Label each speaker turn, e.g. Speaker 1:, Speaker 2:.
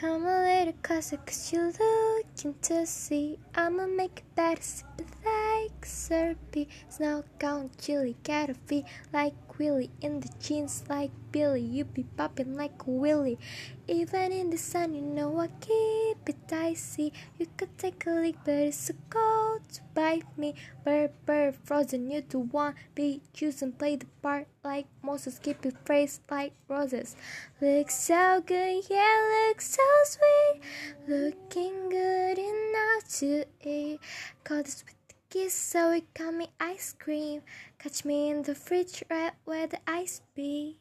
Speaker 1: Come a little closer cause you're looking to see. I'ma make it better, sip like syrupy. Snow gone chilly, gotta feel like Willy. In the jeans like Billy, you be popping like Willy. Even in the sun you know I keep it icy. You could take a leak but it's so cold to bite me. Bird, bird, frozen, you to want be choose and play the part like Moses. Keep it face like roses. Looks so good, yeah, looks so sweet. Looking good enough to eat. Call this with the kiss so it got me ice cream. Catch me in the fridge right where the ice be